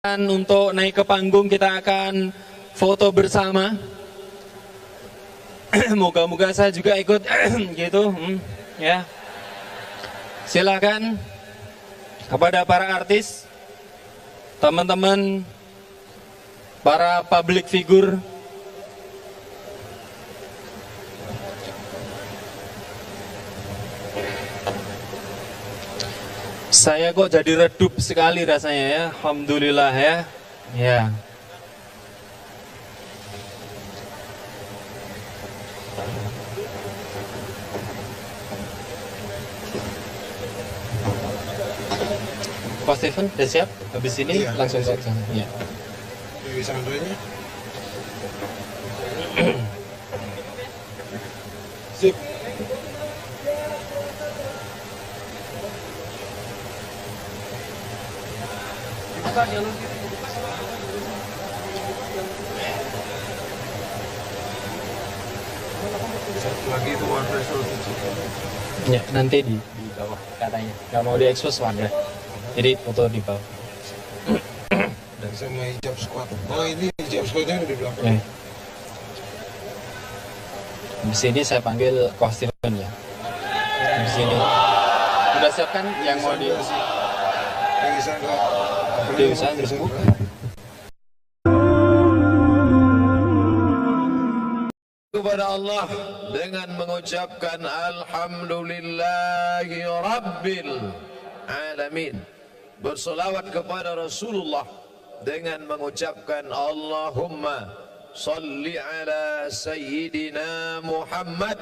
Dan untuk naik ke panggung kita akan foto bersama. Moga-moga saya juga ikut gitu, hmm, ya. Silakan kepada para artis, teman-teman, para public figure. Saya kok jadi redup sekali rasanya ya. Alhamdulillah ya. Ya. Pak Steven, udah siap? Habis ini Iya. langsung siap. Ya. Di sandranya. Sip. Satu lagi itu warna resolusi. Ya, nanti di, di bawah katanya. Gak mau diekspos warga. Jadi foto di bawah. Dan sama hijab squad. Oh ini hijab squadnya di belakang. Ya. Habis ini saya panggil Steven ya. Habis ini. Udah siap kan yang mau di... Yang Sandra. Kepada Allah dengan mengucapkan Alhamdulillahi Rabbil Alamin. Bersolawat kepada Rasulullah dengan mengucapkan Allahumma salli ala Sayyidina Muhammad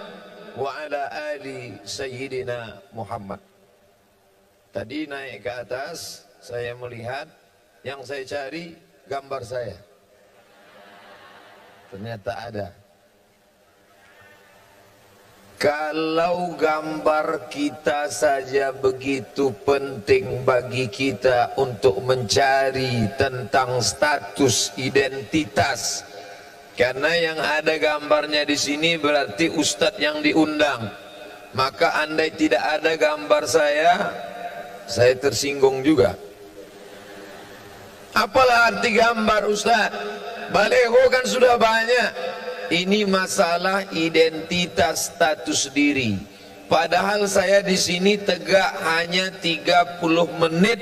wa ala ali Sayyidina Muhammad. Tadi naik ke atas saya melihat yang saya cari gambar saya ternyata ada Kalau gambar kita saja begitu penting bagi kita untuk mencari tentang status identitas. Karena yang ada gambarnya di sini berarti ustadz yang diundang. Maka andai tidak ada gambar saya, saya tersinggung juga. Apalah arti gambar ustadz? Baleho kan sudah banyak. Ini masalah identitas status diri. Padahal saya di sini tegak hanya 30 menit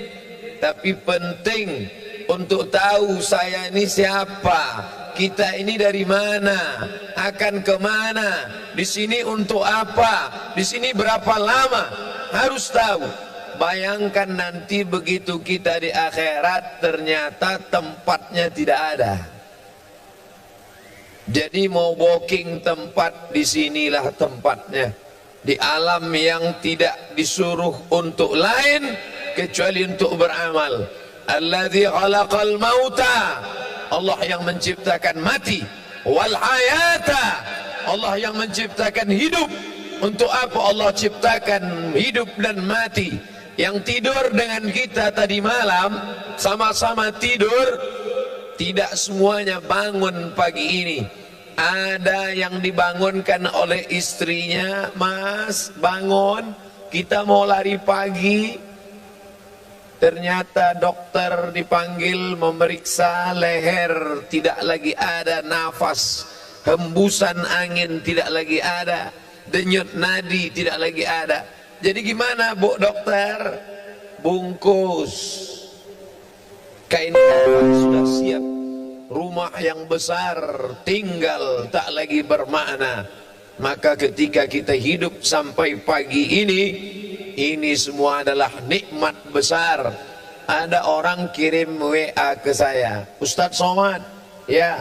tapi penting untuk tahu saya ini siapa, kita ini dari mana, akan ke mana, di sini untuk apa, di sini berapa lama, harus tahu. Bayangkan nanti begitu kita di akhirat ternyata tempatnya tidak ada. Jadi mau booking tempat di sinilah tempatnya. Di alam yang tidak disuruh untuk lain kecuali untuk beramal. Alladzi khalaqal mauta. Allah yang menciptakan mati wal hayata. Allah yang menciptakan hidup. Untuk apa Allah ciptakan hidup dan mati? Yang tidur dengan kita tadi malam sama-sama tidur tidak semuanya bangun pagi ini. Ada yang dibangunkan oleh istrinya, Mas, bangun, kita mau lari pagi. Ternyata dokter dipanggil memeriksa leher, tidak lagi ada nafas, hembusan angin tidak lagi ada, denyut nadi tidak lagi ada. Jadi gimana, Bu dokter? Bungkus. Kain kafan sudah siap. Rumah yang besar tinggal tak lagi bermakna. Maka ketika kita hidup sampai pagi ini ini semua adalah nikmat besar. Ada orang kirim WA ke saya Ustadz Somad ya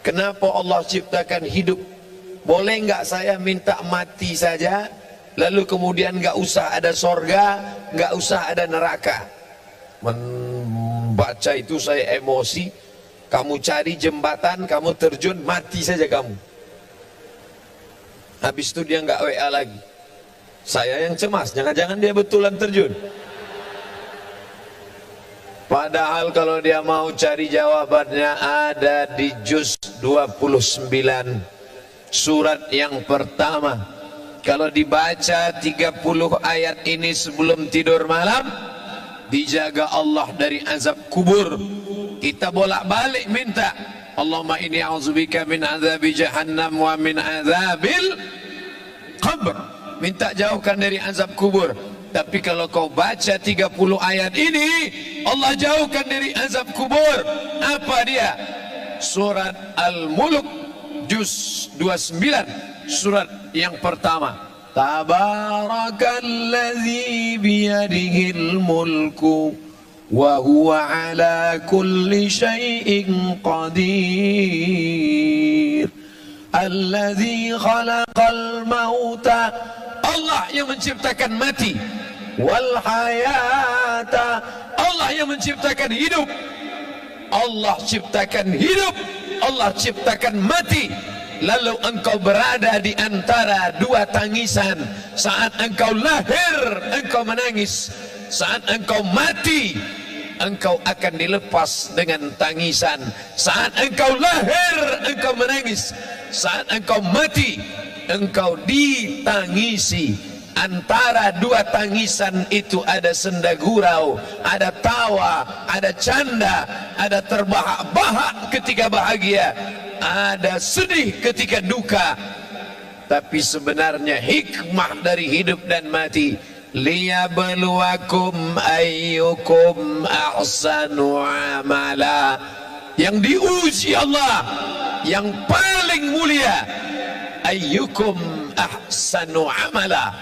kenapa Allah ciptakan hidup? Boleh nggak saya minta mati saja lalu kemudian nggak usah ada sorga nggak usah ada neraka. Membaca itu saya emosi. Kamu cari jembatan kamu terjun mati saja kamu. Habis itu dia nggak WA lagi. Saya yang cemas jangan-jangan dia betulan terjun. Padahal kalau dia mau cari jawabannya ada di juz 29 surat yang pertama kalau dibaca 30 ayat ini sebelum tidur malam dijaga Allah dari azab kubur. Kita bolak-balik minta Allahumma inni a'udzubika min azabi jahannam wa min azabil qabr. Minta jauhkan dari azab kubur. Tapi kalau kau baca 30 ayat ini Allah jauhkan dari azab kubur. Apa dia? Surat al-mulk juz 29 surat yang pertama Tabarakalladzi biyadihil mulku wa huwa ala kulli syai'in qadir. Alladzi khalaqal mauta Allah yang menciptakan mati. wal hayata Allah yang menciptakan hidup. Allah ciptakan hidup. Allah ciptakan mati lalu engkau berada di antara dua tangisan. Saat engkau lahir engkau menangis. Saat engkau mati engkau akan dilepas dengan tangisan. Saat engkau lahir engkau menangis. Saat engkau mati engkau ditangisi. Antara dua tangisan itu ada senda gurau, ada tawa, ada canda, ada terbahak-bahak ketika bahagia, ada sedih ketika duka. Tapi sebenarnya hikmah dari hidup dan mati liyabluwakum ayyukum ahsanu amala. Yang diuji Allah yang paling mulia ayyukum ahsanu amala.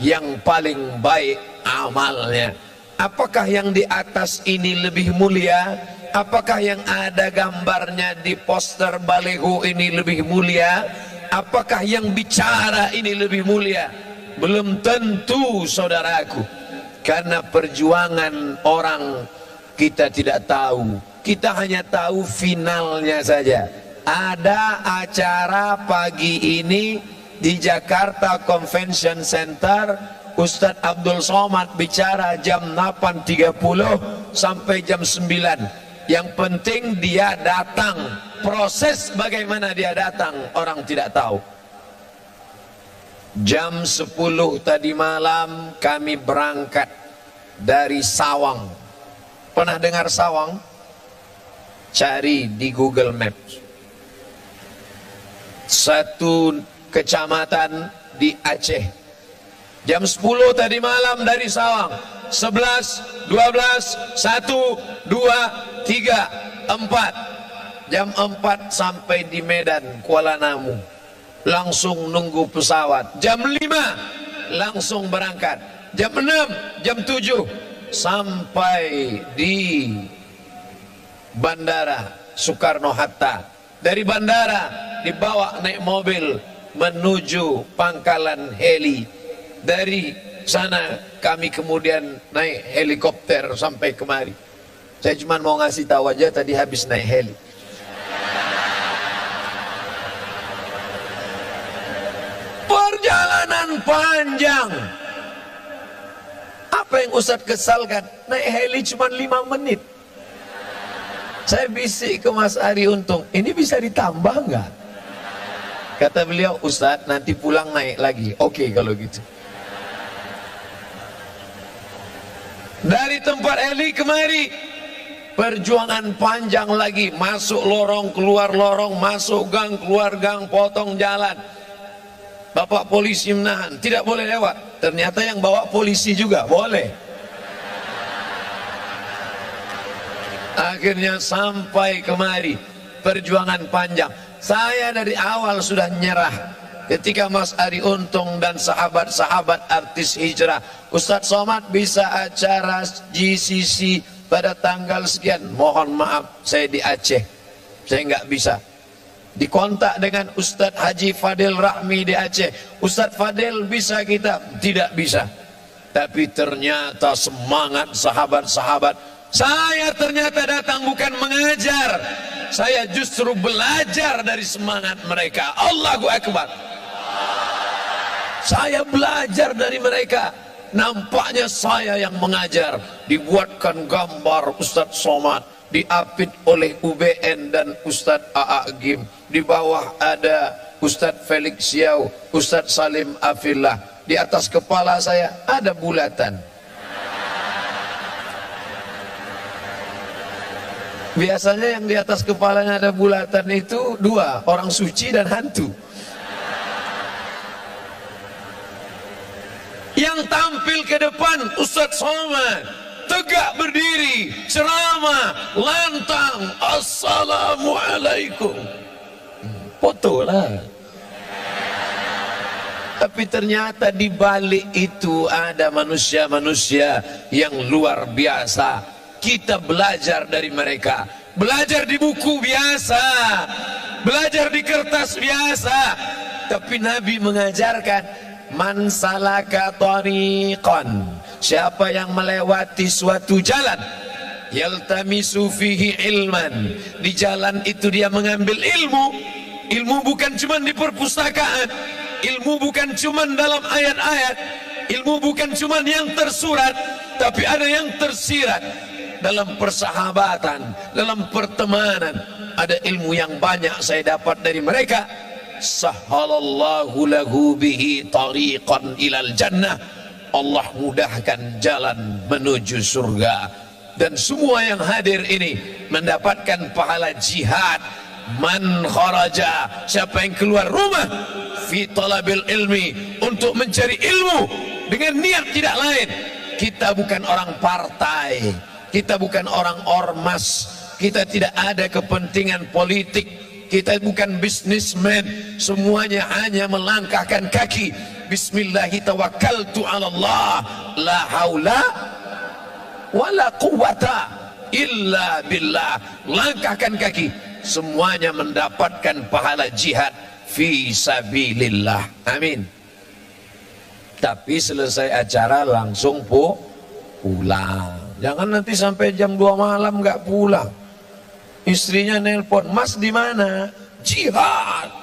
Yang paling baik amalnya. Apakah yang di atas ini lebih mulia Apakah yang ada gambarnya di poster baliho ini lebih mulia? Apakah yang bicara ini lebih mulia? Belum tentu saudaraku. Karena perjuangan orang kita tidak tahu. Kita hanya tahu finalnya saja. Ada acara pagi ini di Jakarta Convention Center Ustadz Abdul Somad bicara jam 8.30 sampai jam 9 yang penting dia datang. Proses bagaimana dia datang orang tidak tahu. Jam 10 tadi malam kami berangkat dari Sawang. Pernah dengar Sawang? Cari di Google Maps. Satu kecamatan di Aceh. Jam 10 tadi malam dari Sawang. 11, 12, 1, 2, tiga, empat. Jam empat sampai di Medan Kuala Namu. Langsung nunggu pesawat. Jam lima langsung berangkat. Jam enam jam tujuh sampai di bandara Soekarno Hatta. Dari bandara dibawa naik mobil menuju pangkalan heli. Dari sana kami kemudian naik helikopter sampai kemari saya cuma mau ngasih tahu aja tadi habis naik heli. Perjalanan panjang. Apa yang Ustadz kesalkan? Naik heli cuma lima menit. Saya bisik ke Mas Ari Untung, ini bisa ditambah nggak? Kata beliau, Ustadz nanti pulang naik lagi. Oke okay, kalau gitu. Dari tempat heli kemari, perjuangan panjang lagi. Masuk lorong keluar lorong. Masuk gang keluar gang potong jalan. Bapak polisi menahan. Tidak boleh lewat. Ternyata yang bawa polisi juga boleh. Akhirnya sampai kemari. Perjuangan panjang. Saya dari awal sudah nyerah. Ketika Mas Ari Untung dan sahabat-sahabat artis hijrah. Ustadz Somad bisa acara GCC pada tanggal sekian mohon maaf saya di Aceh. Saya nggak bisa. Dikontak dengan Ustadz Haji Fadil Rahmi di Aceh. Ustadz Fadil bisa kita? Tidak bisa. Tapi ternyata semangat sahabat-sahabat. Saya ternyata datang bukan mengajar. Saya justru belajar dari semangat mereka. Allahu Akbar. Saya belajar dari mereka nampaknya saya yang mengajar. Dibuatkan gambar Ustadz Somad. Diapit oleh UBN dan Ustadz Aagim di bawah ada Ustadz Felix Yau Ustadz Salim Afillah. Di atas kepala saya ada bulatan. Biasanya yang di atas kepalanya ada bulatan itu dua orang suci dan hantu. Yang tampil ke depan Ustadz Somad tegak berdiri ceramah lantang assalamualaikum. Foto lah tapi ternyata di balik itu ada manusia-manusia yang luar biasa. Kita belajar dari mereka. Belajar di buku biasa. Belajar di kertas biasa. Tapi Nabi mengajarkan man salaka tariqan. Siapa yang melewati suatu jalan Yaltamisu fihi ilman. Di jalan itu dia mengambil ilmu. Ilmu bukan cuma di perpustakaan. Ilmu bukan cuma dalam ayat-ayat. Ilmu bukan cuma yang tersurat Tapi ada yang tersirat. Dalam persahabatan Dalam pertemanan Ada ilmu yang banyak saya dapat dari mereka Sahalallahu lahu bihi tariqan ilal jannah. Allah mudahkan jalan menuju surga. Dan semua yang hadir ini mendapatkan pahala jihad. Man kharaja siapa yang keluar rumah fi talabil ilmi untuk mencari ilmu dengan niat tidak lain. Kita bukan orang partai kita bukan orang ormas kita tidak ada kepentingan politik kita bukan bisnismen. Semuanya hanya melangkahkan kaki. Bismillahi tawakkaltu ala Allah la haula wala quwata illa billah. Langkahkan kaki. Semuanya mendapatkan pahala jihad fi sabilillah. Amin. Tapi selesai acara langsung pu pulang. Jangan nanti sampai jam 2 malam nggak pulang istrinya nelpon mas di mana jihad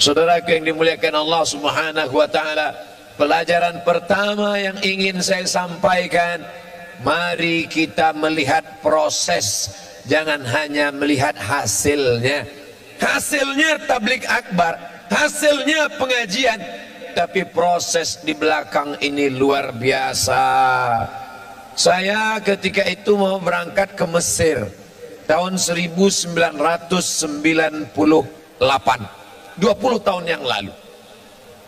Saudaraku yang dimuliakan Allah Subhanahu wa taala, pelajaran pertama yang ingin saya sampaikan, mari kita melihat proses, jangan hanya melihat hasilnya. Hasilnya tablik akbar, hasilnya pengajian, tapi proses di belakang ini luar biasa. Saya ketika itu mau berangkat ke Mesir tahun 1998. 20 tahun yang lalu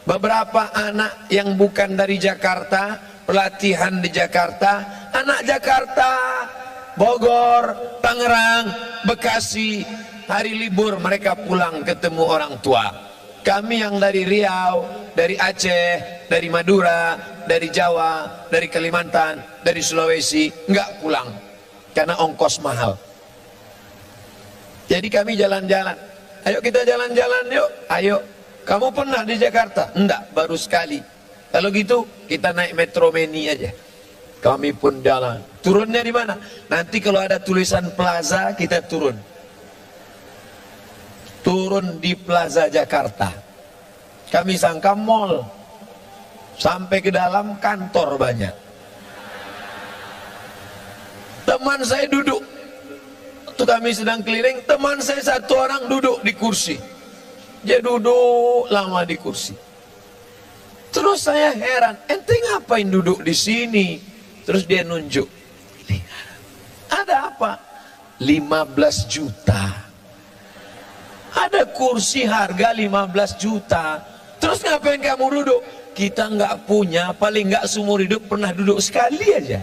beberapa anak yang bukan dari Jakarta pelatihan di Jakarta anak Jakarta Bogor Tangerang Bekasi hari libur mereka pulang ketemu orang tua kami yang dari Riau dari Aceh dari Madura dari Jawa dari Kalimantan dari Sulawesi enggak pulang karena ongkos mahal jadi kami jalan-jalan Ayo kita jalan-jalan yuk. Ayo. Kamu pernah di Jakarta? Enggak, baru sekali. Kalau gitu kita naik Metro Mini aja. Kami pun jalan. Turunnya di mana? Nanti kalau ada tulisan plaza kita turun. Turun di Plaza Jakarta. Kami sangka mall. Sampai ke dalam kantor banyak. Teman saya duduk Waktu kami sedang keliling, teman saya satu orang duduk di kursi. Dia duduk lama di kursi. Terus saya heran, ente ngapain duduk di sini? Terus dia nunjuk. Ada apa? 15 juta. Ada kursi harga 15 juta. Terus ngapain kamu duduk? Kita nggak punya, paling nggak seumur hidup pernah duduk sekali aja.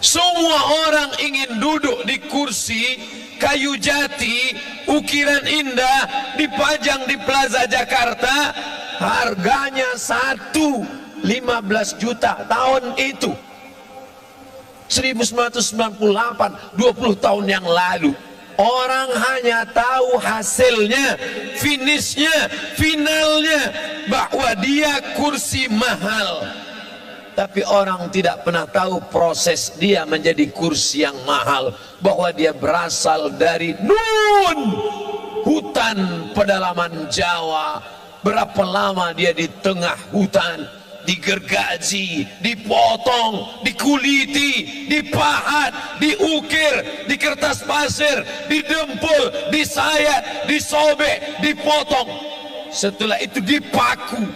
Semua orang ingin duduk di kursi kayu jati, ukiran indah, dipajang di Plaza Jakarta, harganya satu 15 juta tahun itu. 1998, 20 tahun yang lalu. Orang hanya tahu hasilnya, finishnya, finalnya, bahwa dia kursi mahal. Tapi orang tidak pernah tahu proses dia menjadi kursi yang mahal. Bahwa dia berasal dari nun hutan pedalaman Jawa. Berapa lama dia di tengah hutan digergaji, dipotong, dikuliti, dipahat, diukir, di kertas pasir, didempul, disayat, disobek, dipotong. Setelah itu dipaku,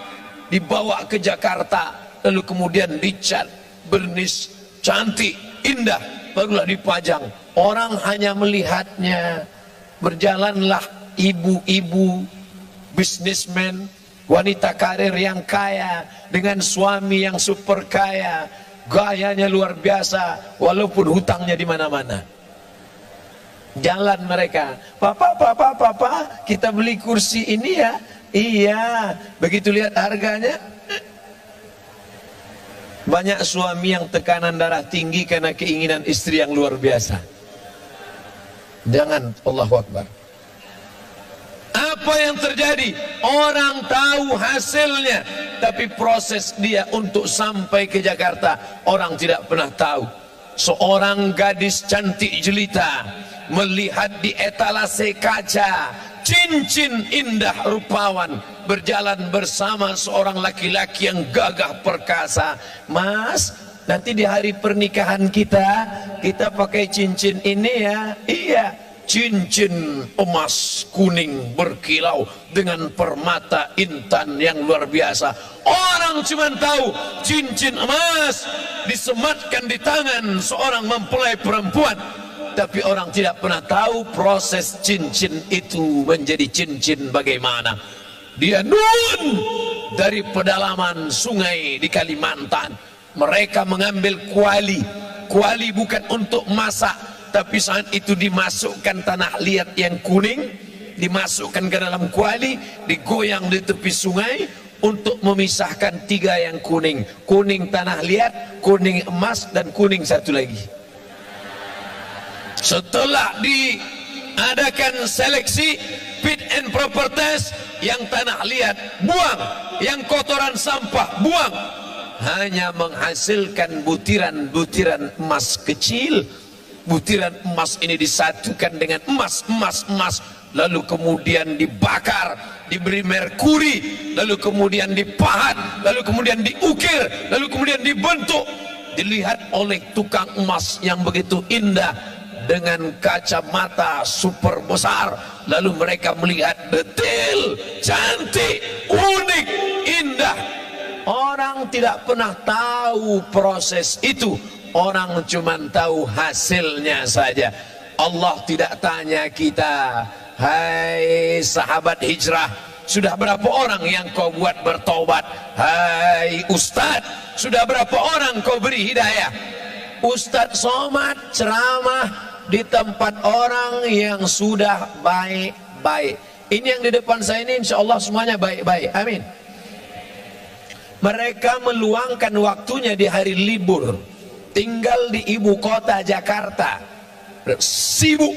dibawa ke Jakarta, lalu kemudian dicat bernis cantik indah barulah dipajang orang hanya melihatnya berjalanlah ibu-ibu bisnismen wanita karir yang kaya dengan suami yang super kaya. Gayanya luar biasa walaupun hutangnya di mana-mana. Jalan mereka. Papa papa papa kita beli kursi ini ya? Iya. Begitu lihat harganya. Banyak suami yang tekanan darah tinggi karena keinginan istri yang luar biasa. Jangan Allahu Akbar apa yang terjadi? Orang tahu hasilnya tapi proses dia untuk sampai ke Jakarta orang tidak pernah tahu. Seorang gadis cantik jelita melihat di etalase kaca cincin indah rupawan berjalan bersama seorang laki-laki yang gagah perkasa. Mas nanti di hari pernikahan kita kita pakai cincin ini ya. Iya cincin emas kuning berkilau dengan permata intan yang luar biasa. Orang cuma tahu cincin emas disematkan di tangan seorang mempelai perempuan. Tapi orang tidak pernah tahu proses cincin itu menjadi cincin bagaimana. Dia nun dari pedalaman sungai di Kalimantan. Mereka mengambil kuali. Kuali bukan untuk masak tapi saat itu dimasukkan tanah liat yang kuning dimasukkan ke dalam kuali digoyang di tepi sungai untuk memisahkan tiga yang kuning. Kuning tanah liat kuning emas dan kuning satu lagi. Setelah diadakan seleksi fit and proper test yang tanah liat buang yang kotoran sampah buang. Hanya menghasilkan butiran-butiran emas kecil butiran emas ini disatukan dengan emas emas emas. Lalu kemudian dibakar diberi merkuri lalu kemudian dipahat lalu kemudian diukir lalu kemudian dibentuk. Dilihat oleh tukang emas yang begitu indah dengan kacamata super besar. Lalu mereka melihat detail cantik unik indah. Orang tidak pernah tahu proses itu orang cuma tahu hasilnya saja Allah tidak tanya kita hai sahabat hijrah sudah berapa orang yang kau buat bertobat hai ustaz sudah berapa orang kau beri hidayah Ustadz Somad ceramah di tempat orang yang sudah baik-baik. Ini yang di depan saya ini insya Allah semuanya baik-baik. Amin. Mereka meluangkan waktunya di hari libur. Tinggal di ibu kota Jakarta. Sibuk,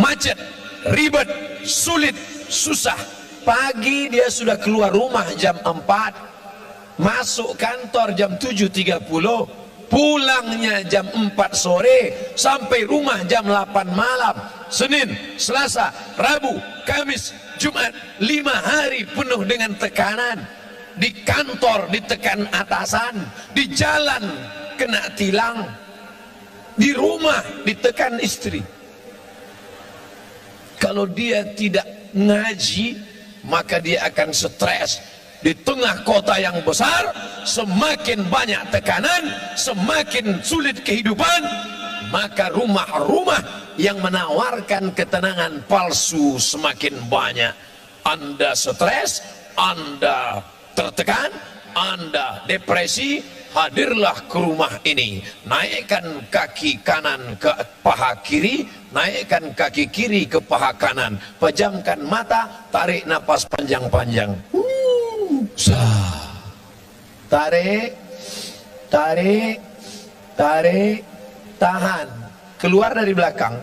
macet, ribet, sulit, susah. Pagi dia sudah keluar rumah jam 4. Masuk kantor jam 7.30 pulangnya jam 4 sore sampai rumah jam 8 malam Senin, Selasa, Rabu, Kamis, Jumat lima hari penuh dengan tekanan di kantor ditekan atasan di jalan kena tilang di rumah ditekan istri. Kalau dia tidak ngaji maka dia akan stres. Di tengah kota yang besar semakin banyak tekanan semakin sulit kehidupan maka rumah-rumah yang menawarkan ketenangan palsu semakin banyak. Anda stres anda tertekan anda depresi hadirlah ke rumah ini naikkan kaki kanan ke paha kiri naikkan kaki kiri ke paha kanan pejamkan mata tarik napas panjang-panjang. Tarik, tarik, tarik, tahan. Keluar dari belakang.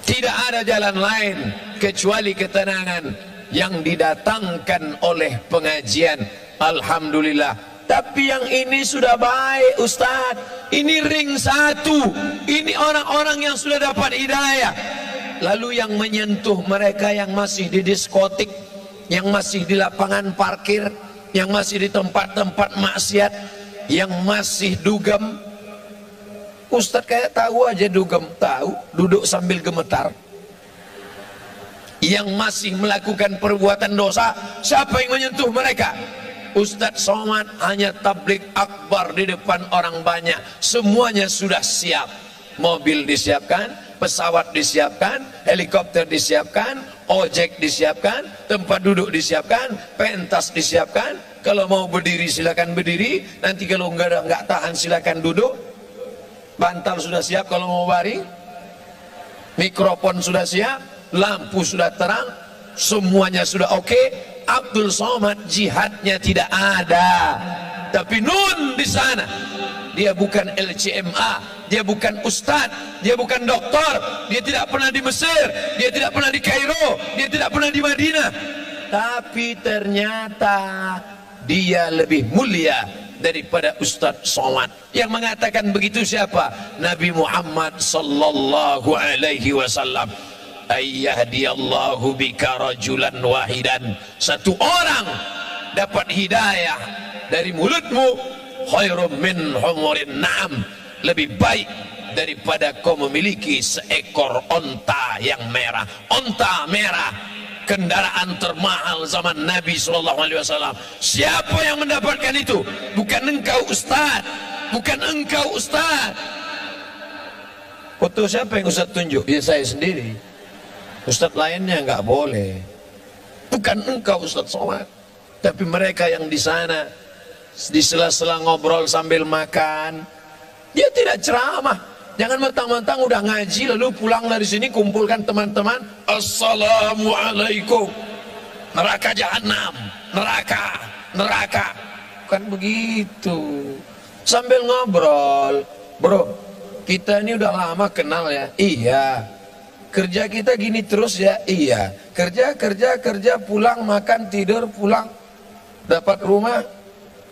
Tidak ada jalan lain kecuali ketenangan yang didatangkan oleh pengajian. Alhamdulillah. Tapi yang ini sudah baik Ustaz. Ini ring satu. Ini orang-orang yang sudah dapat hidayah lalu yang menyentuh mereka yang masih di diskotik yang masih di lapangan parkir yang masih di tempat-tempat maksiat yang masih dugem Ustadz kayak tahu aja dugem tahu duduk sambil gemetar yang masih melakukan perbuatan dosa siapa yang menyentuh mereka Ustadz Somad hanya tablik akbar di depan orang banyak. Semuanya sudah siap. Mobil disiapkan pesawat disiapkan helikopter disiapkan ojek disiapkan tempat duduk disiapkan pentas disiapkan. Kalau mau berdiri silakan berdiri. Nanti kalau nggak nggak tahan silakan duduk. Bantal sudah siap kalau mau baring mikrofon sudah siap. Lampu sudah terang semuanya sudah oke. Okay. Abdul Somad jihadnya tidak ada. Tapi nun di sana. Dia bukan LCMA dia bukan ustadz dia bukan doktor. Dia tidak pernah di Mesir. Dia tidak pernah di Kairo. Dia tidak pernah di Madinah. Tapi ternyata dia lebih mulia daripada Ustaz Somad. Yang mengatakan begitu siapa? Nabi Muhammad sallallahu alaihi wasallam ayyahdiyallahu bika rajulan wahidan satu orang dapat hidayah dari mulutmu khairum min humurin na'am lebih baik daripada kau memiliki seekor onta yang merah onta merah kendaraan termahal zaman Nabi SAW. Siapa yang mendapatkan itu? Bukan engkau Ustaz. Bukan engkau Ustaz. Foto siapa yang Ustaz tunjuk? Ya saya sendiri. Ustaz lainnya nggak boleh. Bukan engkau Ustaz Somad. Tapi mereka yang di sana di sela-sela ngobrol sambil makan, dia tidak ceramah, Jangan mentang-mentang udah ngaji lalu pulang dari sini kumpulkan teman-teman. Assalamualaikum. Neraka jahanam, neraka, neraka. Bukan begitu. Sambil ngobrol, bro, kita ini udah lama kenal ya. Iya. Kerja kita gini terus ya. Iya. Kerja, kerja, kerja, pulang, makan, tidur, pulang. Dapat rumah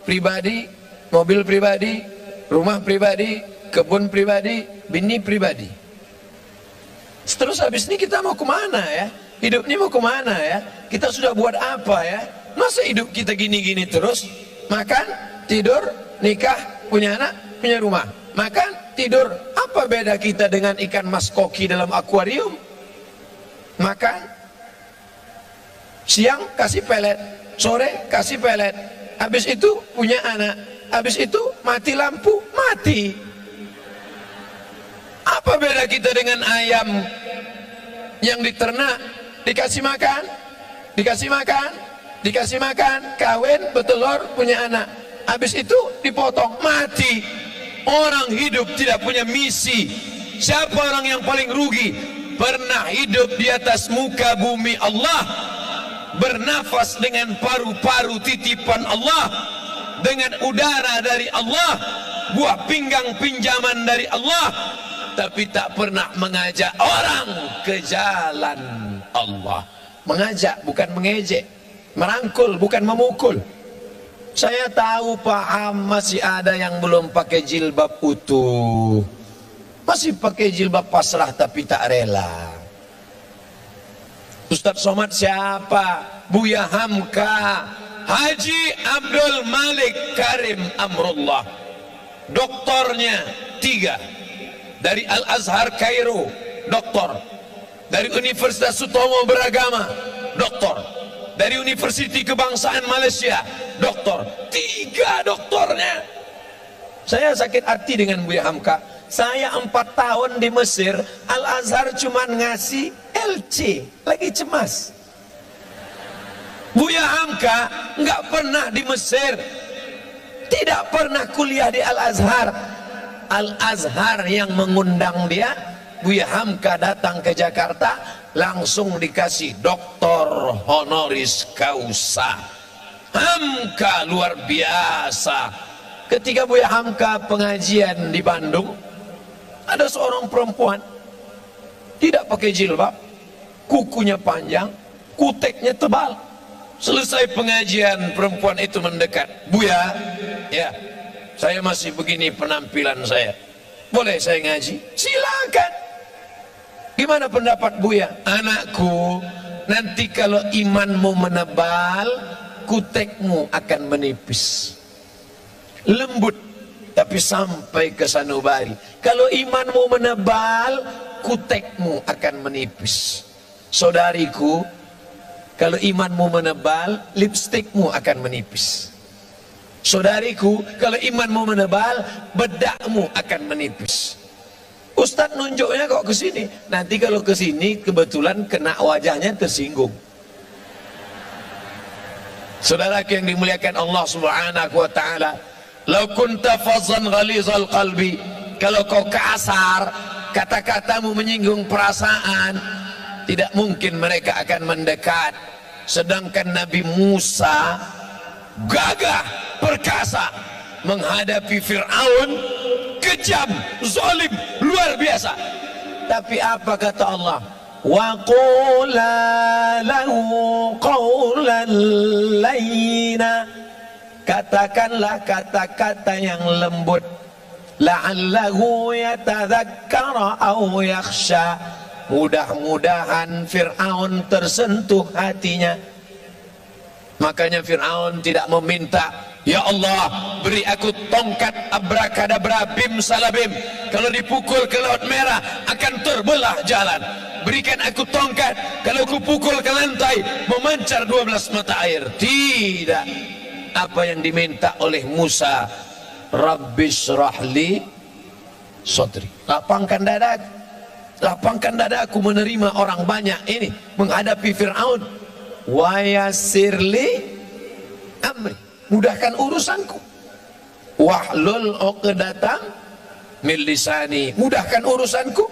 pribadi, mobil pribadi, rumah pribadi, kebun pribadi, bini pribadi. Terus habis ini kita mau ke mana ya? Hidup ini mau ke mana ya? Kita sudah buat apa ya? Masa hidup kita gini-gini terus? Makan, tidur, nikah, punya anak, punya rumah. Makan, tidur. Apa beda kita dengan ikan mas koki dalam akuarium? Makan, siang kasih pelet, sore kasih pelet. Habis itu punya anak. Habis itu mati lampu, mati. Apa beda kita dengan ayam yang diternak, dikasih makan, dikasih makan, dikasih makan, kawin, bertelur, punya anak. Habis itu dipotong, mati. Orang hidup tidak punya misi. Siapa orang yang paling rugi? Pernah hidup di atas muka bumi Allah. Bernafas dengan paru-paru titipan Allah. Dengan udara dari Allah. Buah pinggang pinjaman dari Allah tapi tak pernah mengajak orang ke jalan Allah. Mengajak bukan mengejek, merangkul bukan memukul. Saya tahu paham masih ada yang belum pakai jilbab utuh. Masih pakai jilbab pasrah tapi tak rela. Ustaz Somad siapa? Buya Hamka. Haji Abdul Malik Karim Amrullah. Doktornya tiga dari Al-Azhar Kairo, doktor. Dari Universitas Sutomo Beragama, doktor. Dari Universiti Kebangsaan Malaysia, doktor. Tiga doktornya. Saya sakit hati dengan Buya Hamka. Saya empat tahun di Mesir, Al-Azhar cuma ngasih LC, lagi cemas. Buya Hamka nggak pernah di Mesir, tidak pernah kuliah di Al-Azhar, Al-Azhar yang mengundang dia Buya Hamka datang ke Jakarta langsung dikasih doktor honoris causa. Hamka luar biasa. Ketika Buya Hamka pengajian di Bandung ada seorang perempuan. Tidak pakai jilbab kukunya panjang kuteknya tebal. Selesai pengajian perempuan itu mendekat. Buya ya saya masih begini penampilan saya. Boleh saya ngaji? Silakan gimana pendapat Buya anakku nanti kalau imanmu menebal kutekmu akan menipis. Lembut tapi sampai ke sanubari. Kalau imanmu menebal kutekmu akan menipis. Saudariku kalau imanmu menebal lipstikmu akan menipis. Saudariku, kalau imanmu menebal, bedakmu akan menipis. Ustadz nunjuknya kok ke sini. Nanti kalau ke sini kebetulan kena wajahnya tersinggung. Saudara yang dimuliakan Allah Subhanahu wa taala, "Lau kunta fazzan ghalizal qalbi," kalau kau kasar, kata-katamu menyinggung perasaan, tidak mungkin mereka akan mendekat. Sedangkan Nabi Musa gagah, perkasa menghadapi Firaun kejam, zalim, luar biasa. Tapi apa kata Allah? Wa qula lahu qawlan layna. Katakanlah kata-kata yang lembut. La'allahu yatadhakkara aw yakhsha. Mudah-mudahan Fir'aun tersentuh hatinya. Makanya Fir'aun tidak meminta Ya Allah beri aku tongkat abrakadabra bim salabim. Kalau dipukul ke laut merah akan terbelah jalan. Berikan aku tongkat Kalau aku pukul ke lantai memancar 12 mata air. Tidak. Apa yang diminta oleh Musa? Rabbis rahli sodri Lapangkan dadaku Lapangkan dadaku menerima orang banyak ini Menghadapi Fir'aun. Wayasirli amri mudahkan urusanku. Wahlul uqdatam min lisani. Mudahkan urusanku.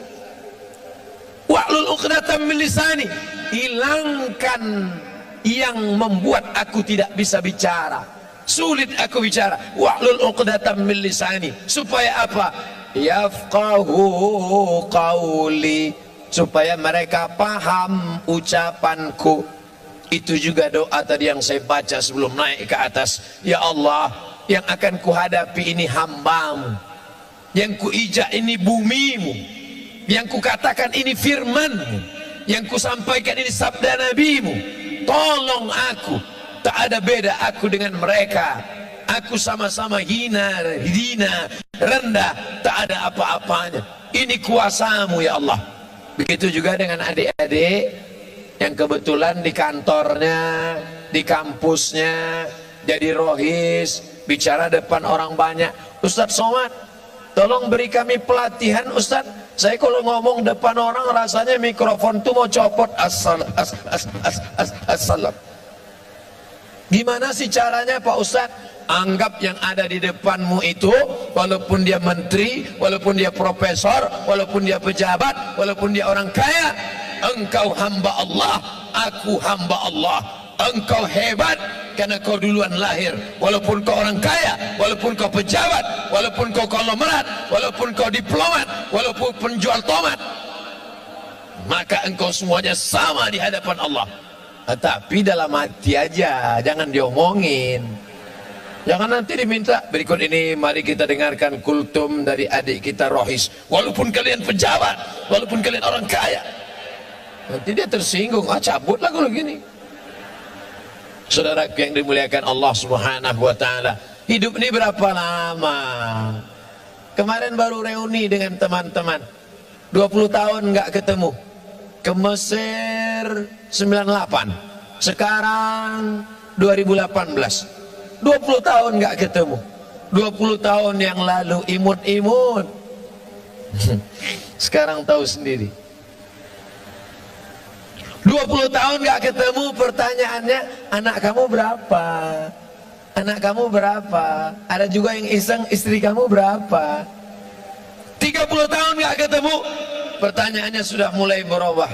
Wahlul uqdatam min lisani. Hilangkan yang membuat aku tidak bisa bicara. Sulit aku bicara. Wahlul uqdatam min lisani. Supaya apa? Yafqahu qawli. Supaya mereka paham ucapanku itu juga doa tadi yang saya baca sebelum naik ke atas. Ya Allah, yang akan kuhadapi ini hambamu. Yang kuijak ini bumimu. Yang kukatakan ini firmanmu. Yang kusampaikan ini sabda nabimu. Tolong aku. Tak ada beda aku dengan mereka. Aku sama-sama hina, hina, rendah. Tak ada apa-apanya. Ini kuasamu ya Allah. Begitu juga dengan adik-adik yang kebetulan di kantornya, di kampusnya, jadi rohis, bicara depan orang banyak. Ustadz Somad, tolong beri kami pelatihan Ustadz. Saya kalau ngomong depan orang rasanya mikrofon tuh mau copot asal as, as, as, as, Gimana sih caranya Pak Ustadz? Anggap yang ada di depanmu itu Walaupun dia menteri Walaupun dia profesor Walaupun dia pejabat Walaupun dia orang kaya engkau hamba Allah aku hamba Allah. Engkau hebat karena kau duluan lahir. Walaupun kau orang kaya walaupun kau pejabat walaupun kau konglomerat walaupun kau diplomat walaupun penjual tomat maka engkau semuanya sama di hadapan Allah. Tapi dalam hati aja jangan diomongin. Jangan nanti diminta. Berikut ini mari kita dengarkan kultum dari adik kita Rohis. Walaupun kalian pejabat, walaupun kalian orang kaya, Nanti dia tersinggung, ah cabutlah kalau gini. Saudara yang dimuliakan Allah Subhanahu wa taala. Hidup ini berapa lama? Kemarin baru reuni dengan teman-teman. 20 tahun nggak ketemu. Ke Mesir 98. Sekarang 2018. 20 tahun nggak ketemu. 20 tahun yang lalu imut-imut. Sekarang tahu sendiri. 20 tahun gak ketemu pertanyaannya anak kamu berapa? Anak kamu berapa? Ada juga yang iseng istri kamu berapa? 30 tahun gak ketemu pertanyaannya sudah mulai berubah.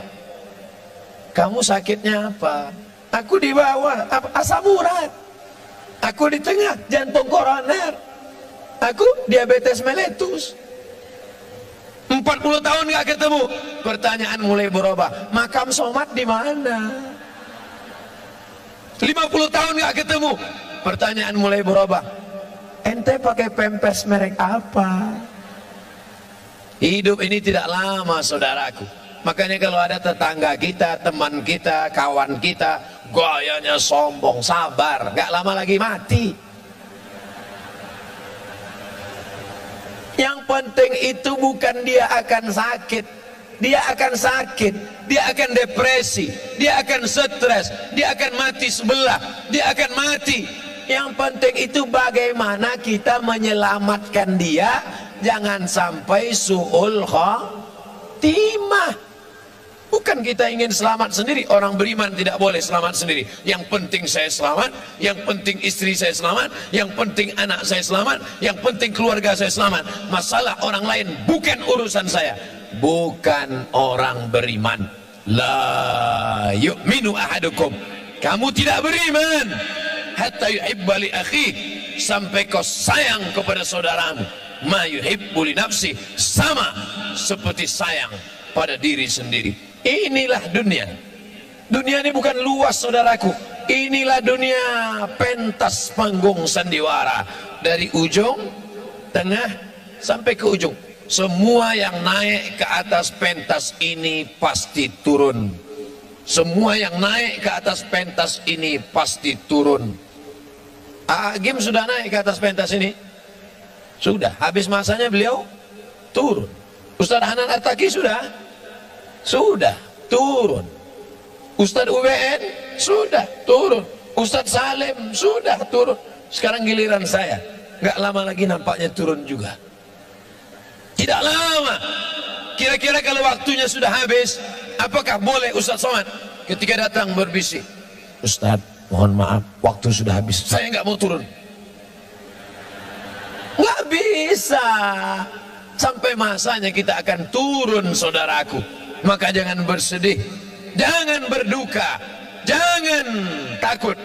Kamu sakitnya apa? Aku di bawah asam urat. Aku di tengah jantung koroner. Aku diabetes meletus 40 tahun nggak ketemu. Pertanyaan mulai berubah. Makam somat di mana? 50 tahun nggak ketemu. Pertanyaan mulai berubah. Ente pakai pempes merek apa? Hidup ini tidak lama saudaraku. Makanya kalau ada tetangga kita, teman kita, kawan kita, gayanya sombong, sabar, gak lama lagi mati. Yang penting itu bukan dia akan sakit. Dia akan sakit, dia akan depresi, dia akan stres, dia akan mati sebelah, dia akan mati. Yang penting itu bagaimana kita menyelamatkan dia jangan sampai suul khatimah. Bukan kita ingin selamat sendiri. Orang beriman tidak boleh selamat sendiri. Yang penting saya selamat. Yang penting istri saya selamat. Yang penting anak saya selamat. Yang penting keluarga saya selamat. Masalah orang lain bukan urusan saya. Bukan orang beriman. La yu'minu ahadukum. Kamu tidak beriman. Hatta yuhibba li akhi. Sampai kau sayang kepada saudaramu. Ma yuhibbu li nafsi. Sama seperti sayang pada diri sendiri. Inilah dunia. Dunia ini bukan luas saudaraku. Inilah dunia pentas panggung sandiwara. Dari ujung, tengah, sampai ke ujung. Semua yang naik ke atas pentas ini pasti turun. Semua yang naik ke atas pentas ini pasti turun. Agim sudah naik ke atas pentas ini? Sudah. Habis masanya beliau turun. Ustaz Hanan Ataki sudah? Sudah turun. Ustadz UBN sudah turun. Ustadz Salim sudah turun. Sekarang giliran saya. Gak lama lagi nampaknya turun juga. Tidak lama. Kira-kira kalau waktunya sudah habis, apakah boleh Ustadz Somad ketika datang berbisik? Ustadz, mohon maaf, waktu sudah habis. Saya nggak mau turun. Nggak bisa. Sampai masanya kita akan turun, saudaraku maka jangan bersedih. Jangan berduka. Jangan takut.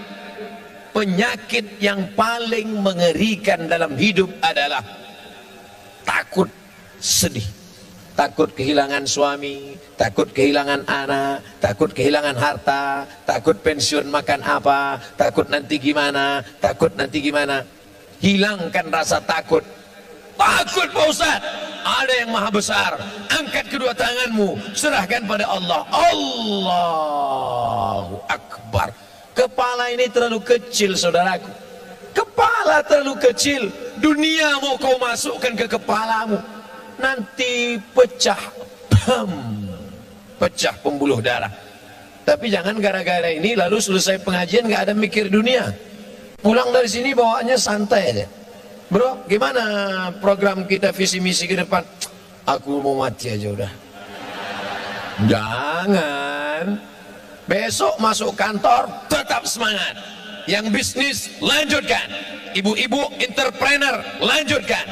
Penyakit yang paling mengerikan dalam hidup adalah takut sedih. Takut kehilangan suami takut kehilangan anak takut kehilangan harta takut pensiun makan apa takut nanti gimana takut nanti gimana. Hilangkan rasa takut takut Pak Ustaz. Ada yang maha besar. Angkat kedua tanganmu. Serahkan pada Allah. Allahu Akbar. Kepala ini terlalu kecil saudaraku. Kepala terlalu kecil. Dunia mau kau masukkan ke kepalamu. Nanti pecah. Pem. pecah pembuluh darah. Tapi jangan gara-gara ini lalu selesai pengajian nggak ada mikir dunia. Pulang dari sini bawaannya santai aja Bro, gimana program kita visi misi ke depan? Aku mau mati aja udah. Jangan. Besok masuk kantor tetap semangat. Yang bisnis lanjutkan. Ibu-ibu entrepreneur lanjutkan.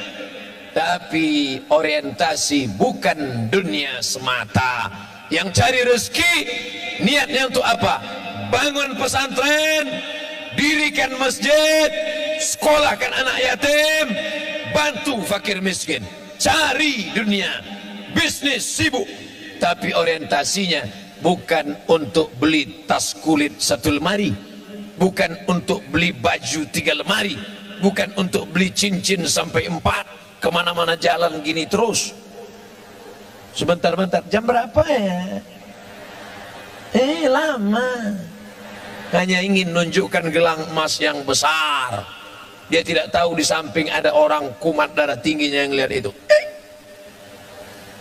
Tapi orientasi bukan dunia semata. Yang cari rezeki niatnya untuk apa? Bangun pesantren, dirikan masjid, sekolahkan anak yatim, bantu fakir miskin, cari dunia, bisnis sibuk, tapi orientasinya bukan untuk beli tas kulit satu lemari, bukan untuk beli baju tiga lemari, bukan untuk beli cincin sampai empat, ke mana-mana jalan gini terus. Sebentar-bentar, jam berapa ya? Eh, lama. Hanya ingin menunjukkan gelang emas yang besar dia tidak tahu di samping ada orang kumat darah tingginya yang lihat itu. Eh.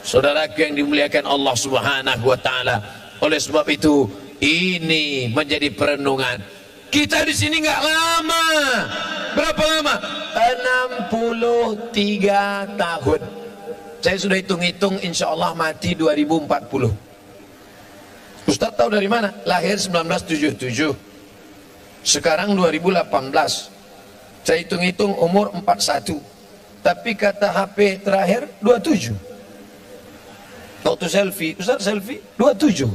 Saudaraku yang dimuliakan Allah Subhanahu wa taala. Oleh sebab itu ini menjadi perenungan. Kita di sini nggak lama. Berapa lama? 63 tahun. Saya sudah hitung-hitung insya Allah mati 2040. Ustaz tahu dari mana? Lahir 1977. Sekarang 2018 saya hitung-hitung umur 41 tapi kata HP terakhir 27 waktu selfie Ustaz selfie 27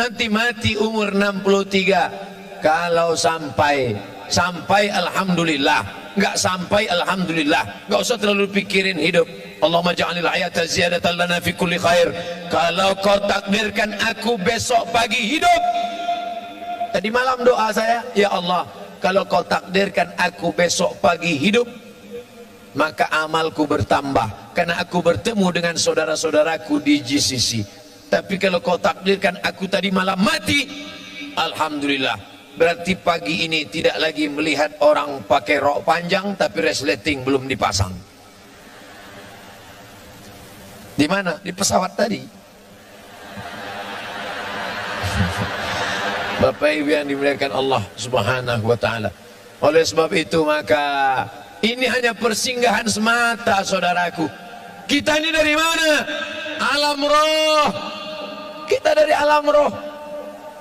nanti mati umur 63 kalau sampai sampai Alhamdulillah. Nggak sampai Alhamdulillah. Nggak usah terlalu pikirin hidup. Allahumma ja'alil hayata ziyadatan lana fi kulli khair. Kalau kau takdirkan aku besok pagi hidup Tadi malam doa saya, ya Allah, kalau kau takdirkan aku besok pagi hidup, maka amalku bertambah karena aku bertemu dengan saudara-saudaraku di GCC. Tapi kalau kau takdirkan aku tadi malam mati, alhamdulillah. Berarti pagi ini tidak lagi melihat orang pakai rok panjang tapi resleting belum dipasang. Di mana? Di pesawat tadi. Bapak Ibu yang dimuliakan Allah Subhanahu wa taala. Oleh sebab itu maka ini hanya persinggahan semata saudaraku. Kita ini dari mana? Alam roh. Kita dari alam roh.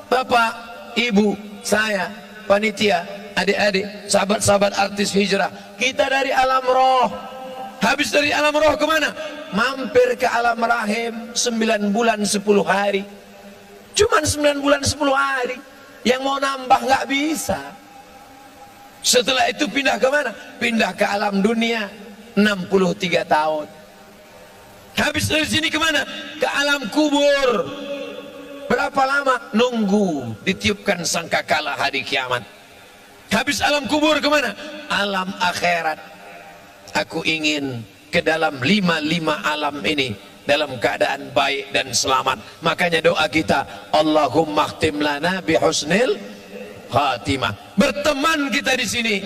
Bapak, Ibu, saya, panitia, adik-adik, sahabat-sahabat artis hijrah. Kita dari alam roh. Habis dari alam roh ke mana? Mampir ke alam rahim 9 bulan 10 hari. Cuman 9 bulan 10 hari. Yang mau nambah nggak bisa. Setelah itu pindah ke mana? Pindah ke alam dunia 63 tahun. Habis dari sini ke mana? Ke alam kubur. Berapa lama? Nunggu ditiupkan sangkakala hari kiamat. Habis alam kubur ke mana? Alam akhirat. Aku ingin ke dalam lima-lima alam ini dalam keadaan baik dan selamat. Makanya doa kita, Allahumma khtim lana bihusnil khatimah. Berteman kita di sini.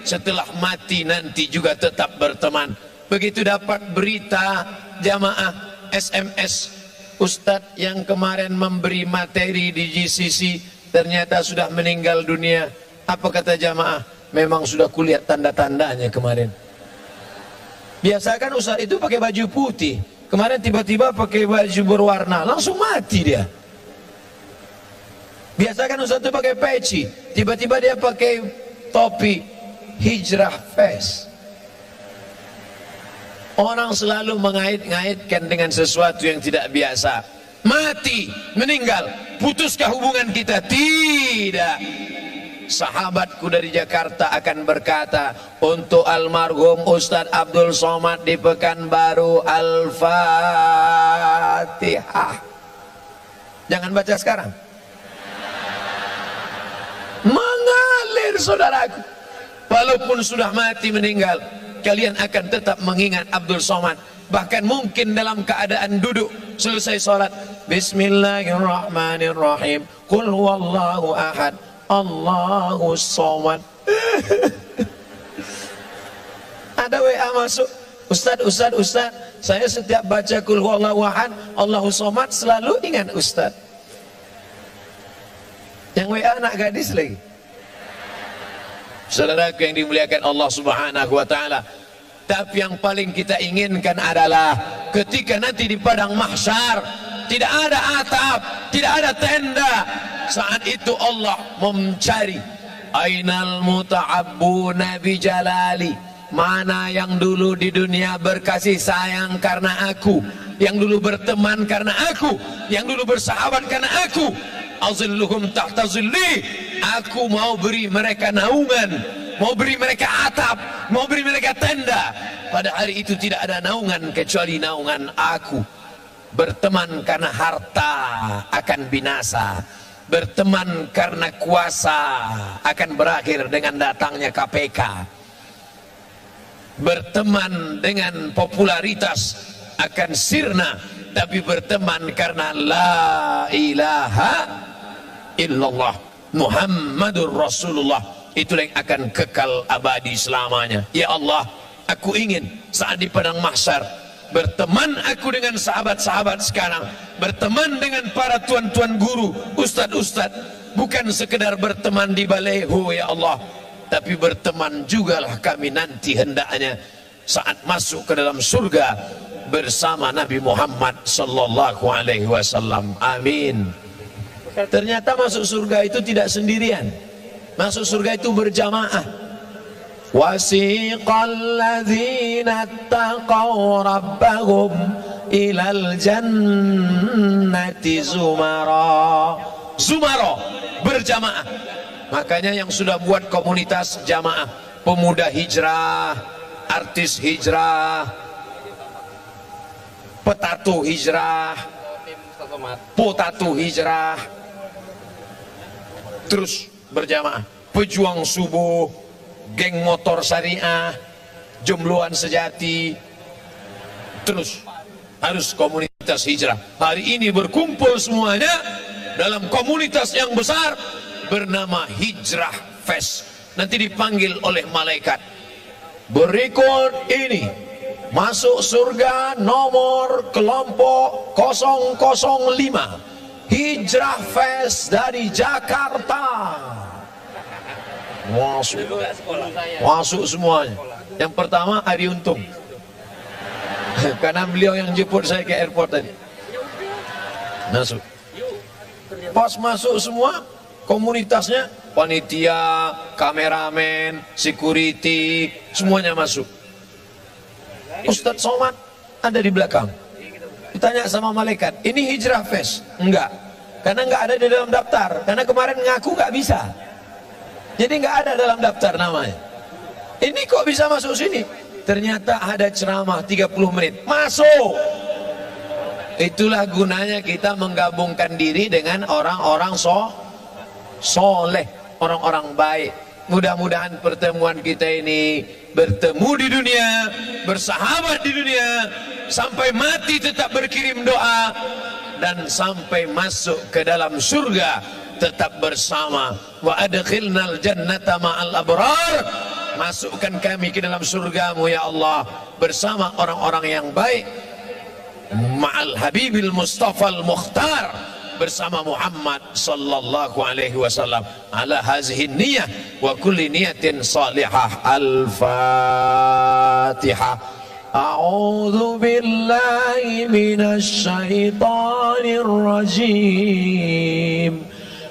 Setelah mati nanti juga tetap berteman. Begitu dapat berita jamaah SMS Ustadz yang kemarin memberi materi di GCC ternyata sudah meninggal dunia. Apa kata jamaah? Memang sudah kulihat tanda-tandanya kemarin. Biasa kan Ustadz itu pakai baju putih. Kemarin tiba-tiba pakai baju berwarna, langsung mati dia. Biasa kan itu pakai peci, tiba-tiba dia pakai topi hijrah face. Orang selalu mengait-ngaitkan dengan sesuatu yang tidak biasa. Mati, meninggal, putuskah hubungan kita? Tidak. Sahabatku dari Jakarta akan berkata untuk almarhum Ustadz Abdul Somad di Pekanbaru Al-Fatihah. Jangan baca sekarang. Mengalir saudaraku. Walaupun sudah mati meninggal, kalian akan tetap mengingat Abdul Somad bahkan mungkin dalam keadaan duduk selesai salat Bismillahirrahmanirrahim Qul huwallahu ahad Allahu somad ada WA masuk Ustaz, Ustaz, Ustaz saya setiap baca ahad Allahu somad selalu ingat Ustaz yang WA anak gadis lagi Saudara yang dimuliakan Allah Subhanahu wa taala. Tapi yang paling kita inginkan adalah ketika nanti di padang mahsyar tidak ada atap, tidak ada tenda. Saat itu Allah mencari ainal muta'abbuna bi jalali. Mana yang dulu di dunia berkasih sayang karena aku, yang dulu berteman karena aku, yang dulu bersahabat karena aku. Azilluhum tahta zilli. Aku mau beri mereka naungan, mau beri mereka atap, mau beri mereka tenda. Pada hari itu tidak ada naungan kecuali naungan aku. Berteman karena harta akan binasa. Berteman karena kuasa akan berakhir dengan datangnya KPK. Berteman dengan popularitas akan sirna. Tapi berteman karena la ilaha illallah Muhammadur Rasulullah itulah yang akan kekal abadi selamanya ya Allah aku ingin saat di padang mahsyar berteman aku dengan sahabat-sahabat sekarang. Berteman dengan para tuan-tuan guru ustad-ustad. Bukan sekedar berteman di baleho ya Allah. Tapi berteman jugalah kami nanti hendaknya saat masuk ke dalam surga bersama Nabi Muhammad sallallahu alaihi wasallam. Amin. Ternyata masuk surga itu tidak sendirian. Masuk surga itu berjamaah. Wasiqal ladzina taqaw rabbahum ilal jannati zumara. Zumara berjamaah. Makanya yang sudah buat komunitas jamaah, pemuda hijrah, artis hijrah, petatu hijrah, potatu hijrah, terus berjamaah pejuang subuh geng motor syariah jombloan sejati terus harus komunitas hijrah. Hari ini berkumpul semuanya dalam komunitas yang besar bernama hijrah fest. Nanti dipanggil oleh malaikat. Berikut ini. Masuk surga nomor kelompok 005 Hijrah Fest dari Jakarta. Masuk. Masuk semuanya. Yang pertama Ari Untung. Karena beliau yang jemput saya ke airport tadi. Masuk. Pas masuk semua komunitasnya panitia, kameramen, security, semuanya masuk. Ustadz Somad ada di belakang. Ditanya sama malaikat, ini hijrah fest? Enggak. Karena enggak ada di dalam daftar. Karena kemarin ngaku enggak bisa. Jadi enggak ada dalam daftar namanya. Ini kok bisa masuk sini? Ternyata ada ceramah 30 menit. Masuk! Itulah gunanya kita menggabungkan diri dengan orang-orang so, soleh, orang-orang baik. Mudah-mudahan pertemuan kita ini bertemu di dunia, bersahabat di dunia, sampai mati tetap berkirim doa dan sampai masuk ke dalam surga tetap bersama. Wa adkhilnal jannata ma'al abrar. Masukkan kami ke dalam surgamu ya Allah. Bersama orang-orang yang baik. Ma'al habibil mustafa al-mukhtar bersama Muhammad sallallahu alaihi wasallam. Ala hazihi niyah wa kulli niyatin salihah. Al-fatihah. A'udzu billahi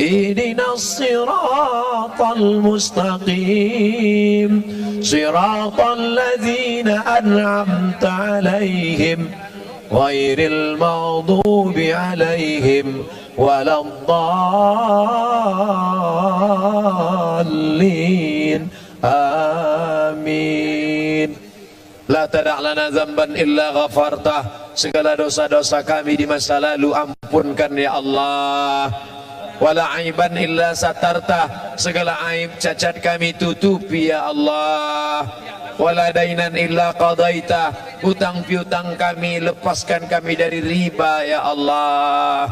اهدنا الصراط المستقيم. صراط الذين أنعمت عليهم غير المغضوب عليهم ولا الضالين. آمين. لا تدع لنا ذنبا إلا غفرته. segala dosa-dosa kami di masa lalu ampunkan ya Allah. Wala aiban illa satarta. Segala aib cacat kami tutupi ya Allah. Wala dainan illa qadaita. Hutang piutang kami lepaskan kami dari riba ya Allah.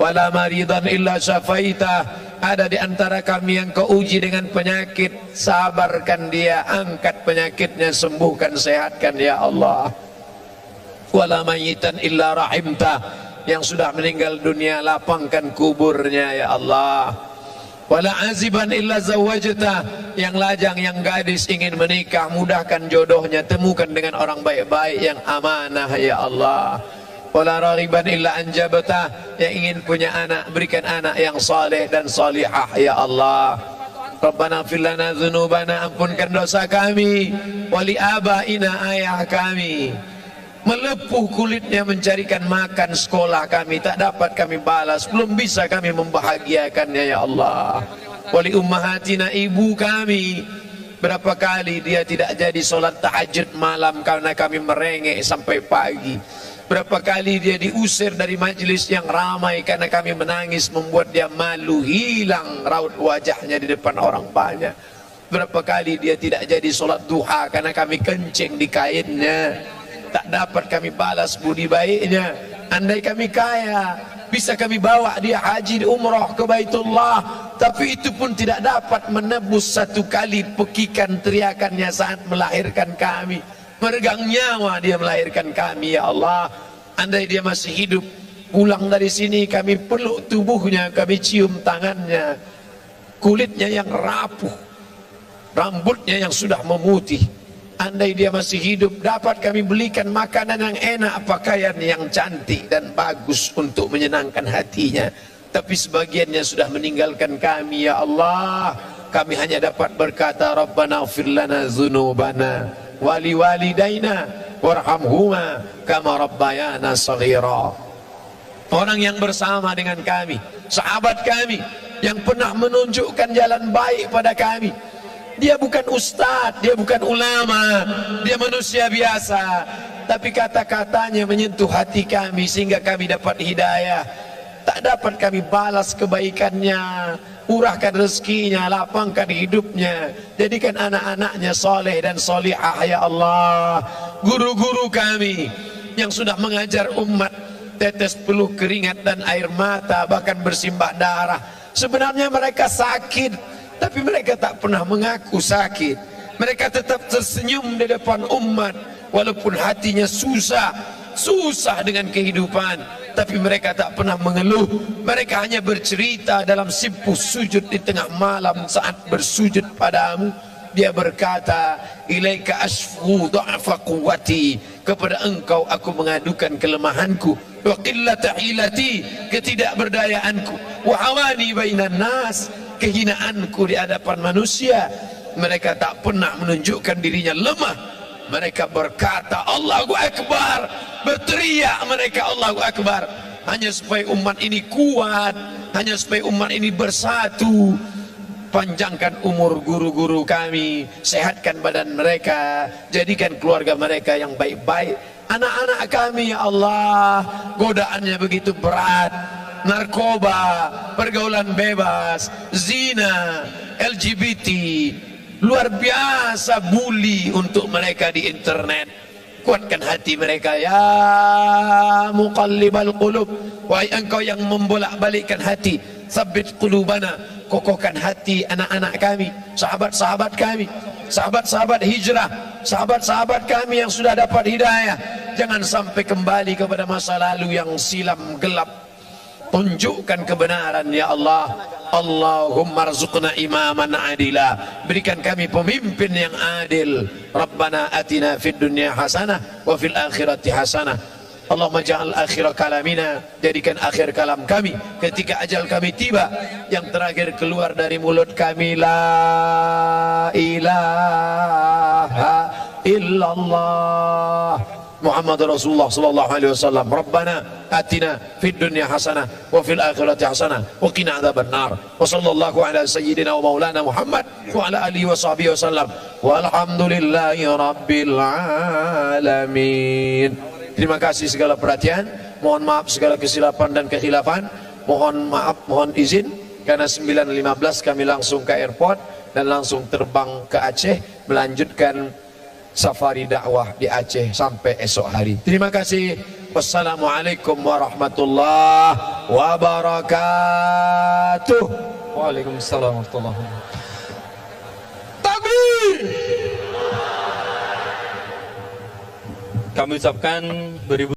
Wala maridan illa syafaita. Ada di antara kami yang kau uji dengan penyakit sabarkan dia angkat penyakitnya sembuhkan sehatkan ya Allah. Wala mayitan illa rahimta yang sudah meninggal dunia lapangkan kuburnya ya Allah. Wala aziban illa zawajta yang lajang yang gadis ingin menikah mudahkan jodohnya. Temukan dengan orang baik-baik yang amanah ya Allah. Wala raghiban illa anjabta. Yang ingin punya anak berikan anak yang saleh dan salihah ya Allah. Rabbana fil lana ampunkan dosa kami. Wali abaina ayah kami melepuh kulitnya mencarikan makan sekolah kami. Tak dapat kami balas. Belum bisa kami membahagiakannya ya Allah. Wali ummahatina ibu kami. Berapa kali dia tidak jadi solat tahajud malam karena kami merengek sampai pagi. Berapa kali dia diusir dari majlis yang ramai karena kami menangis membuat dia malu hilang raut wajahnya di depan orang banyak. Berapa kali dia tidak jadi solat duha karena kami kencing di kainnya tak dapat kami balas budi baiknya. Andai kami kaya bisa kami bawa dia haji umrah ke Baitullah. Tapi itu pun tidak dapat menebus satu kali pekikan teriakannya saat melahirkan kami. Meregang nyawa dia melahirkan kami ya Allah. Andai dia masih hidup pulang dari sini kami peluk tubuhnya kami cium tangannya. Kulitnya yang rapuh rambutnya yang sudah memutih Andai dia masih hidup dapat kami belikan makanan yang enak, pakaian yang cantik dan bagus untuk menyenangkan hatinya. Tapi sebagiannya sudah meninggalkan kami ya Allah. Kami hanya dapat berkata Rabbana ighfir lana dzunubana wali walidaina warhamhuma kama rabbayana shaghira. Orang yang bersama dengan kami, sahabat kami yang pernah menunjukkan jalan baik pada kami, dia bukan ustadz, dia bukan ulama, dia manusia biasa. Tapi kata-katanya menyentuh hati kami sehingga kami dapat hidayah. Tak dapat kami balas kebaikannya. urahkan rezekinya, lapangkan hidupnya, jadikan anak-anaknya soleh dan solihah ya Allah. Guru-guru kami yang sudah mengajar umat tetes peluh keringat dan air mata bahkan bersimbah darah. Sebenarnya mereka sakit, tapi mereka tak pernah mengaku sakit. Mereka tetap tersenyum di depan umat walaupun hatinya susah, susah dengan kehidupan. Tapi mereka tak pernah mengeluh. Mereka hanya bercerita dalam simpuh sujud di tengah malam saat bersujud padamu. Dia berkata ilaika asfu dha'fa quwwati. Kepada engkau aku mengadukan kelemahanku. Wa qillata hilati ketidakberdayaanku. Wa hawani bainan nas kehinaanku di hadapan manusia. Mereka tak pernah menunjukkan dirinya lemah. Mereka berkata Allahu Akbar. Berteriak mereka Allahu Akbar. Hanya supaya umat ini kuat hanya supaya umat ini bersatu. Panjangkan umur guru-guru kami sehatkan badan mereka jadikan keluarga mereka yang baik-baik. Anak-anak kami ya Allah godaannya begitu berat narkoba pergaulan bebas zina LGBT luar biasa bully untuk mereka di internet. Kuatkan hati mereka ya muqallibal qulub. Wahai engkau yang membolak-balikkan hati sabit qulubana kokohkan hati anak-anak kami sahabat-sahabat kami sahabat-sahabat hijrah sahabat-sahabat kami yang sudah dapat hidayah. Jangan sampai kembali kepada masa lalu yang silam gelap tunjukkan kebenaran ya Allah. Allahumma rzuqna imaman adila. Berikan kami pemimpin yang adil. Rabbana atina fid dunya hasanah wa fil akhirati hasanah. Allahumma ja'al akhir kalamina. Jadikan akhir kalam kami ketika ajal kami tiba. Yang terakhir keluar dari mulut kami la ilaha illallah Muhammad Rasulullah sallallahu alaihi wasallam. Rabbana atina fid dunya hasanah wa fil akhirati hasanah wa qina adzabannar wa sallallahu ala sayyidina wa maulana Muhammad wa ala alihi wa sahbihi wasallam walhamdulillahi rabbil alamin. Terima kasih segala perhatian. Mohon maaf segala kesilapan dan kekhilafan. Mohon maaf mohon izin. Karena 9.15 kami langsung ke airport dan langsung terbang ke Aceh melanjutkan safari dakwah di Aceh sampai esok hari. Terima kasih. Wassalamualaikum warahmatullahi wabarakatuh. Waalaikumsalam warahmatullahi wabarakatuh. Takbir. Kami ucapkan beribu